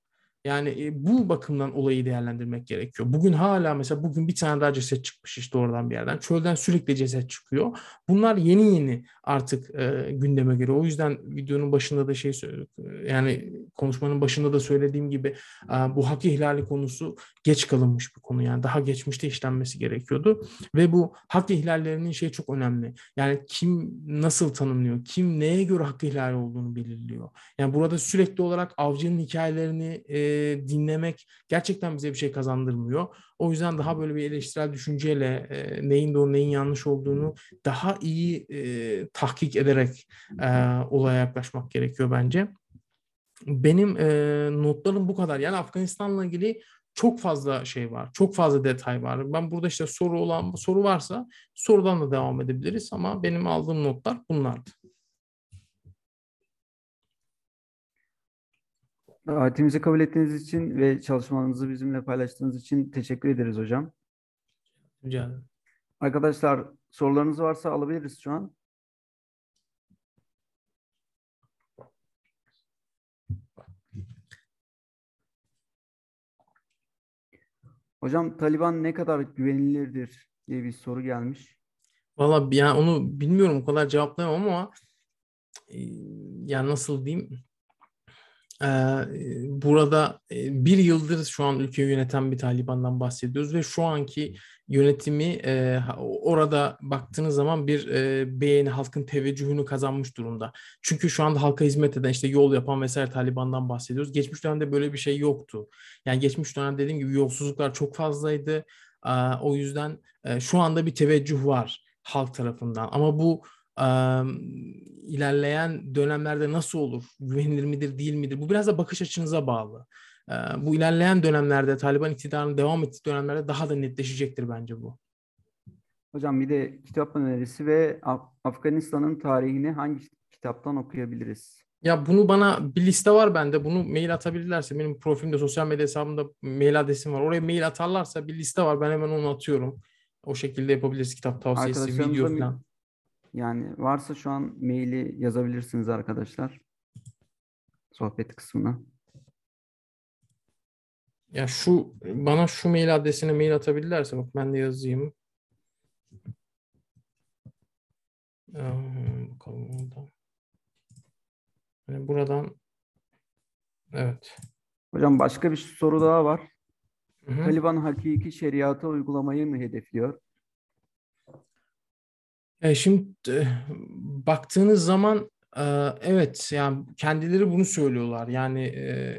Yani e, bu bakımdan olayı değerlendirmek gerekiyor. Bugün hala mesela bugün bir tane daha ceset çıkmış işte oradan bir yerden. Çölden sürekli ceset çıkıyor. Bunlar yeni yeni artık e, gündeme geliyor. O yüzden videonun başında da şey yani konuşmanın başında da söylediğim gibi e, bu hak ihlali konusu geç kalınmış bir konu. Yani daha geçmişte işlenmesi gerekiyordu. Ve bu hak ihlallerinin şey çok önemli. Yani kim nasıl tanımlıyor? Kim neye göre hak ihlali olduğunu belirliyor. Yani burada sürekli olarak avcının hikayelerini e, dinlemek gerçekten bize bir şey kazandırmıyor. O yüzden daha böyle bir eleştirel düşünceyle e, neyin doğru neyin yanlış olduğunu daha iyi e, tahkik ederek e, olaya yaklaşmak gerekiyor bence. Benim e, notlarım bu kadar. Yani Afganistan'la ilgili çok fazla şey var. Çok fazla detay var. Ben burada işte soru olan soru varsa sorudan da devam edebiliriz ama benim aldığım notlar bunlardı. Davetimizi kabul ettiğiniz için ve çalışmalarınızı bizimle paylaştığınız için teşekkür ederiz hocam. Rica ederim. Arkadaşlar sorularınız varsa alabiliriz şu an. Hocam Taliban ne kadar güvenilirdir diye bir soru gelmiş. Valla yani onu bilmiyorum o kadar cevaplayamam ama e, yani nasıl diyeyim burada bir yıldır şu an ülkeyi yöneten bir Taliban'dan bahsediyoruz ve şu anki yönetimi orada baktığınız zaman bir beğeni halkın teveccühünü kazanmış durumda. Çünkü şu anda halka hizmet eden işte yol yapan vesaire Taliban'dan bahsediyoruz. Geçmiş dönemde böyle bir şey yoktu. Yani geçmiş dönemde dediğim gibi yolsuzluklar çok fazlaydı. O yüzden şu anda bir teveccüh var halk tarafından ama bu ilerleyen dönemlerde nasıl olur? Güvenilir midir, değil midir? Bu biraz da bakış açınıza bağlı. bu ilerleyen dönemlerde Taliban iktidarının devam ettiği dönemlerde daha da netleşecektir bence bu. Hocam bir de kitap önerisi ve Af- Afganistan'ın tarihini hangi kitaptan okuyabiliriz? Ya bunu bana bir liste var bende. Bunu mail atabilirlerse benim profilimde sosyal medya hesabımda mail adresim var. Oraya mail atarlarsa bir liste var. Ben hemen onu atıyorum. O şekilde yapabiliriz kitap tavsiyesi, video falan. Yani varsa şu an maili yazabilirsiniz arkadaşlar. Sohbet kısmına. Ya şu bana şu mail adresine mail atabilirlerse bak ben de yazayım. Ee, bakalım buradan. Yani buradan evet. Hocam başka bir soru daha var. Hı hı. Taliban hakiki şeriatı uygulamayı mı hedefliyor? E, şimdi e, baktığınız zaman Evet, yani kendileri bunu söylüyorlar. Yani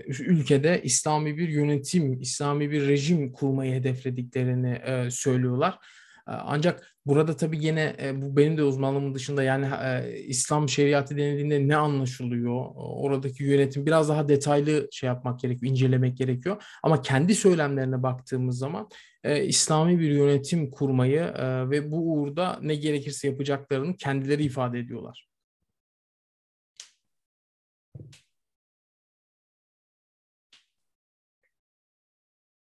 ülkede İslami bir yönetim, İslami bir rejim kurmayı hedeflediklerini söylüyorlar. Ancak burada tabii yine bu benim de uzmanlığımın dışında yani İslam şeriatı denildiğinde ne anlaşılıyor? Oradaki yönetim biraz daha detaylı şey yapmak gerekiyor, incelemek gerekiyor. Ama kendi söylemlerine baktığımız zaman İslami bir yönetim kurmayı ve bu uğurda ne gerekirse yapacaklarını kendileri ifade ediyorlar.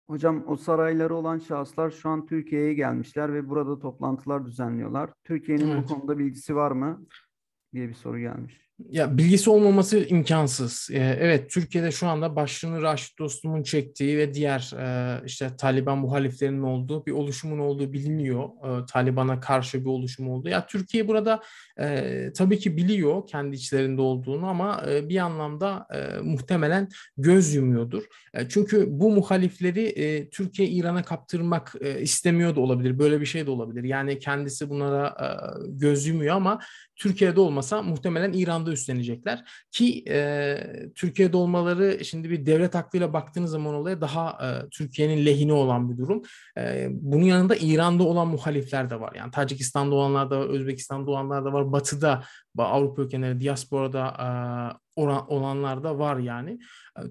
Hocam o sarayları olan şahıslar şu an Türkiye'ye gelmişler ve burada toplantılar düzenliyorlar. Türkiye'nin Evet. bu konuda bilgisi var mı diye bir soru gelmiş. Ya bilgisi olmaması imkansız. Ee, evet Türkiye'de şu anda başlığını Raşit Dostum'un çektiği ve diğer e, işte Taliban muhaliflerinin olduğu bir oluşumun olduğu biliniyor. E, Taliban'a karşı bir oluşum olduğu. Ya Türkiye burada e, tabii ki biliyor kendi içlerinde olduğunu ama e, bir anlamda e, muhtemelen göz yumuyordur. E, çünkü bu muhalifleri e, Türkiye İran'a kaptırmak e, istemiyor da olabilir. Böyle bir şey de olabilir. Yani kendisi bunlara e, göz yumuyor ama Türkiye'de olmasa muhtemelen İran'da üstlenecekler. Ki e, Türkiye'de olmaları şimdi bir devlet aklıyla baktığınız zaman olaya daha e, Türkiye'nin lehine olan bir durum. E, bunun yanında İran'da olan muhalifler de var. Yani Tacikistan'da olanlar da var, Özbekistan'da olanlar da var, Batı'da Avrupa ülkeleri, diasporada oran, olanlar da var yani.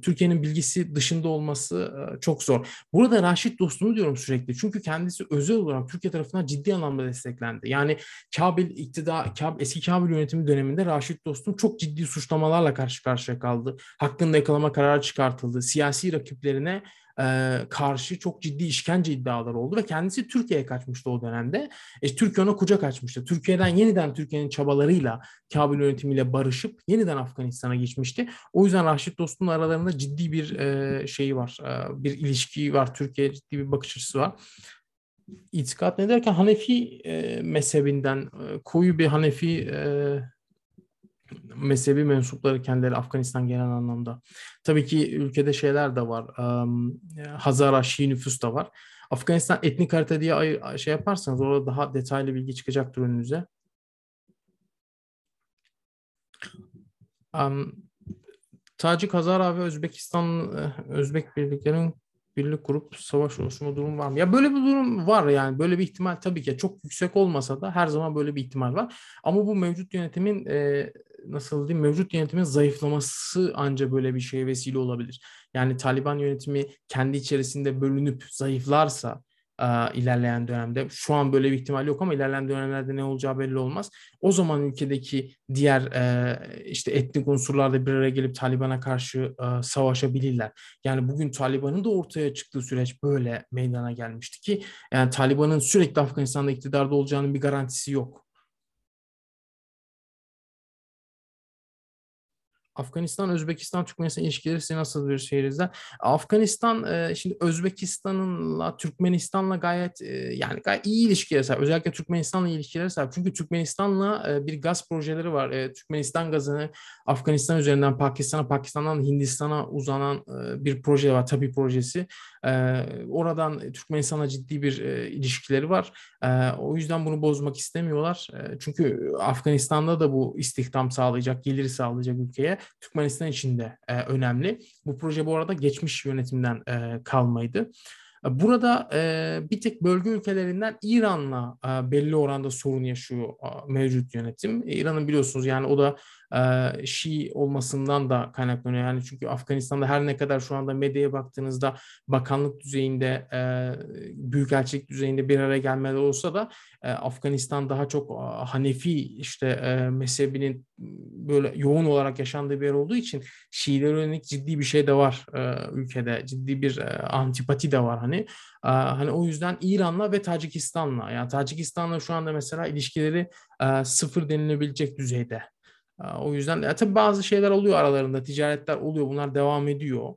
Türkiye'nin bilgisi dışında olması çok zor. Burada Raşit dostunu diyorum sürekli. Çünkü kendisi özel olarak Türkiye tarafından ciddi anlamda desteklendi. Yani Kabil iktidar, Kabil, eski Kabil yönetimi döneminde Raşit dostum çok ciddi suçlamalarla karşı karşıya kaldı. Hakkında yakalama kararı çıkartıldı. Siyasi rakiplerine karşı çok ciddi işkence iddiaları oldu ve kendisi Türkiye'ye kaçmıştı o dönemde. E, Türkiye ona kucak açmıştı. Türkiye'den yeniden Türkiye'nin çabalarıyla Kabil yönetimiyle barışıp yeniden Afganistan'a geçmişti. O yüzden Raşit Dost'un aralarında ciddi bir e, şeyi var. E, bir ilişki var. Türkiye ciddi bir bakış açısı var. İtikat ne derken Hanefi e, mezhebinden e, koyu bir Hanefi e, mezhebi mensupları kendileri Afganistan genel anlamda. Tabii ki ülkede şeyler de var. Um, Hazara Şii nüfus da var. Afganistan etnik harita diye şey yaparsanız orada daha detaylı bilgi çıkacaktır önünüze. Um, Tacik, Hazara ve Özbekistan Özbek birliklerin birlik kurup savaş oluşma durum var mı? Ya böyle bir durum var yani böyle bir ihtimal tabii ki çok yüksek olmasa da her zaman böyle bir ihtimal var. Ama bu mevcut yönetimin e, nasıl diyeyim mevcut yönetimin zayıflaması anca böyle bir şeye vesile olabilir. Yani Taliban yönetimi kendi içerisinde bölünüp zayıflarsa ilerleyen dönemde. Şu an böyle bir ihtimal yok ama ilerleyen dönemlerde ne olacağı belli olmaz. O zaman ülkedeki diğer işte etnik unsurlar da bir araya gelip Taliban'a karşı savaşabilirler. Yani bugün Taliban'ın da ortaya çıktığı süreç böyle meydana gelmişti ki yani Taliban'ın sürekli Afganistan'da iktidarda olacağının bir garantisi yok. Afganistan, Özbekistan, Türkmenistan ilişkileri size nasıl bir şehir Afganistan e, şimdi Özbekistan'la Türkmenistan'la gayet e, yani gayet iyi ilişkiler sahip. Özellikle Türkmenistan'la ilişkiler sahip. Çünkü Türkmenistan'la e, bir gaz projeleri var. Türkmenistan gazını Afganistan üzerinden Pakistan'a, Pakistan'dan Hindistan'a uzanan bir proje var. Tabi projesi. Oradan Türkmenistan'la ciddi bir ilişkileri var. o yüzden bunu bozmak istemiyorlar. çünkü Afganistan'da da bu istihdam sağlayacak, geliri sağlayacak ülkeye. Türkmenistan için de e, önemli. Bu proje bu arada geçmiş yönetimden e, kalmaydı. Burada e, bir tek bölge ülkelerinden İran'la e, belli oranda sorun yaşıyor e, mevcut yönetim. İran'ın biliyorsunuz yani o da e, Şii olmasından da kaynaklanıyor. Yani çünkü Afganistan'da her ne kadar şu anda medyaya baktığınızda bakanlık düzeyinde, e, büyükelçilik düzeyinde bir araya gelmeler olsa da e, Afganistan daha çok Hanefi işte e, mezhebinin böyle yoğun olarak yaşandığı bir yer olduğu için Şiiler yönelik ciddi bir şey de var e, ülkede. Ciddi bir e, antipati de var hani. E, hani o yüzden İran'la ve Tacikistan'la yani Tacikistan'la şu anda mesela ilişkileri e, sıfır denilebilecek düzeyde. O yüzden ya tabii bazı şeyler oluyor aralarında, ticaretler oluyor, bunlar devam ediyor.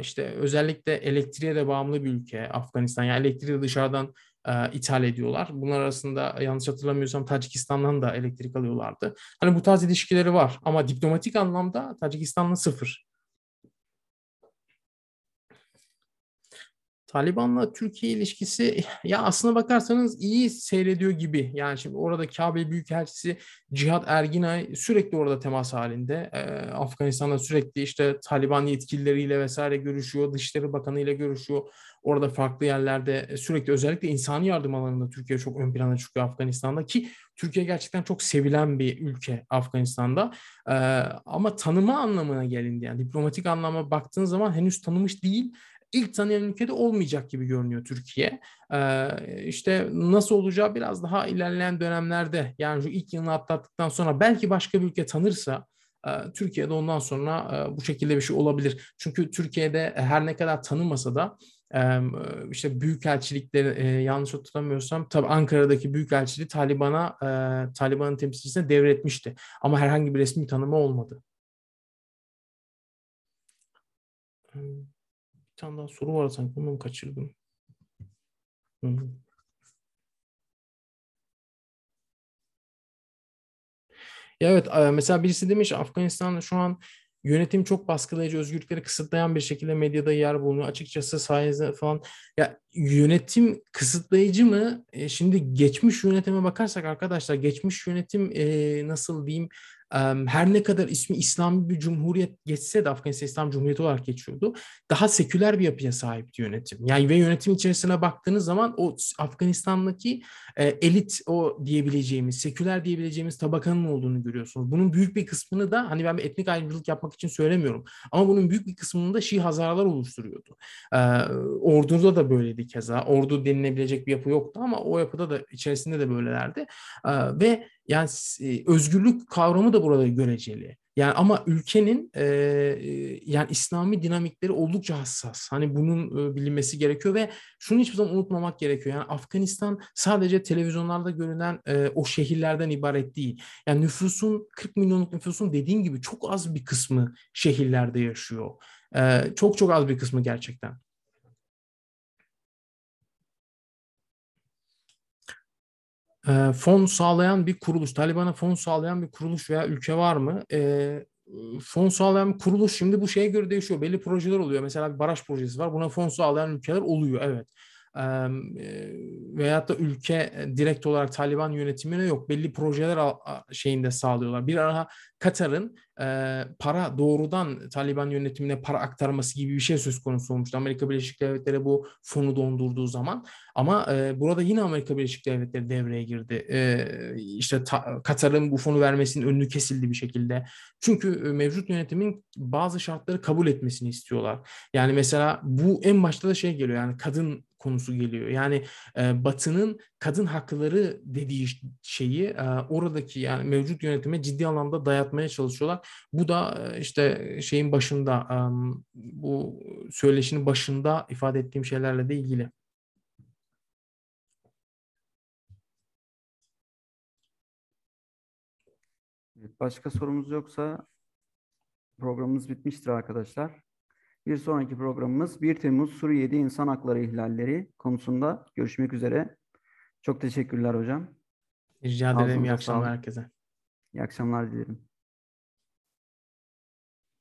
İşte özellikle elektriğe de bağımlı bir ülke Afganistan. Yani elektriği de dışarıdan ithal ediyorlar. Bunlar arasında yanlış hatırlamıyorsam Tacikistan'dan da elektrik alıyorlardı. Hani bu tarz ilişkileri var ama diplomatik anlamda Tacikistan'la sıfır. Taliban'la Türkiye ilişkisi ya aslına bakarsanız iyi seyrediyor gibi. Yani şimdi orada Kabe Büyükelçisi Cihat Erginay sürekli orada temas halinde. Ee, Afganistan'da sürekli işte Taliban yetkilileriyle vesaire görüşüyor. Dışişleri Bakanı ile görüşüyor. Orada farklı yerlerde sürekli özellikle insani yardım alanında Türkiye çok ön plana çıkıyor Afganistan'da ki Türkiye gerçekten çok sevilen bir ülke Afganistan'da. Ee, ama tanıma anlamına gelindi yani diplomatik anlama baktığın zaman henüz tanımış değil ilk tanıyan ülkede olmayacak gibi görünüyor Türkiye. Ee, işte nasıl olacağı biraz daha ilerleyen dönemlerde yani şu ilk yılını atlattıktan sonra belki başka bir ülke tanırsa e, Türkiye'de ondan sonra e, bu şekilde bir şey olabilir. Çünkü Türkiye'de her ne kadar tanımasa da e, işte büyükelçilikleri yanlış hatırlamıyorsam tabii Ankara'daki büyükelçiliği Taliban'a Taliban'ın temsilcisine devretmişti. Ama herhangi bir resmi tanımı olmadı. Hmm tane daha soru var sanki. Onu mu kaçırdım? Hı. Ya evet mesela birisi demiş Afganistan'da şu an yönetim çok baskılayıcı, özgürlükleri kısıtlayan bir şekilde medyada yer bulunuyor. Açıkçası sayesinde falan ya yönetim kısıtlayıcı mı? E, şimdi geçmiş yönetime bakarsak arkadaşlar geçmiş yönetim e, nasıl diyeyim her ne kadar ismi İslami bir cumhuriyet geçse de Afganistan İslam Cumhuriyeti olarak geçiyordu. Daha seküler bir yapıya sahipti yönetim. Yani ve yönetim içerisine baktığınız zaman o Afganistan'daki e, elit o diyebileceğimiz, seküler diyebileceğimiz tabakanın olduğunu görüyorsunuz. Bunun büyük bir kısmını da hani ben bir etnik ayrımcılık yapmak için söylemiyorum. Ama bunun büyük bir kısmını da Şii Hazarlar oluşturuyordu. E, orduda da böyleydi keza. Ordu denilebilecek bir yapı yoktu ama o yapıda da içerisinde de böylelerdi. E, ve yani e, özgürlük kavramı da burada göreceli. Yani ama ülkenin e, yani İslami dinamikleri oldukça hassas. Hani bunun e, bilinmesi gerekiyor ve şunu hiçbir zaman unutmamak gerekiyor. Yani Afganistan sadece televizyonlarda görünen e, o şehirlerden ibaret değil. Yani nüfusun 40 milyonluk nüfusun dediğim gibi çok az bir kısmı şehirlerde yaşıyor. E, çok çok az bir kısmı gerçekten. E, fon sağlayan bir kuruluş, Taliban'a fon sağlayan bir kuruluş veya ülke var mı? E, fon sağlayan bir kuruluş şimdi bu şeye göre değişiyor. Belli projeler oluyor. Mesela bir baraj projesi var. Buna fon sağlayan ülkeler oluyor. Evet. E, veyahut da ülke direkt olarak Taliban yönetimine yok. Belli projeler şeyinde sağlıyorlar. Bir ara Katar'ın e, para doğrudan Taliban yönetimine para aktarması gibi bir şey söz konusu olmuştu. Amerika Birleşik Devletleri bu fonu dondurduğu zaman. Ama e, burada yine Amerika Birleşik Devletleri devreye girdi. E, işte Katar'ın bu fonu vermesinin önünü kesildi bir şekilde. Çünkü mevcut yönetimin bazı şartları kabul etmesini istiyorlar. Yani mesela bu en başta da şey geliyor yani kadın konusu geliyor. Yani e, Batı'nın kadın hakları dediği şeyi e, oradaki yani mevcut yönetime ciddi anlamda dayatmaya çalışıyorlar. Bu da e, işte şeyin başında e, bu söyleşinin başında ifade ettiğim şeylerle de ilgili. Başka sorumuz yoksa programımız bitmiştir arkadaşlar. Bir sonraki programımız 1 Temmuz Suriye'de insan hakları ihlalleri konusunda görüşmek üzere. Çok teşekkürler hocam. Rica ederim. İyi akşamlar herkese. İyi akşamlar dilerim.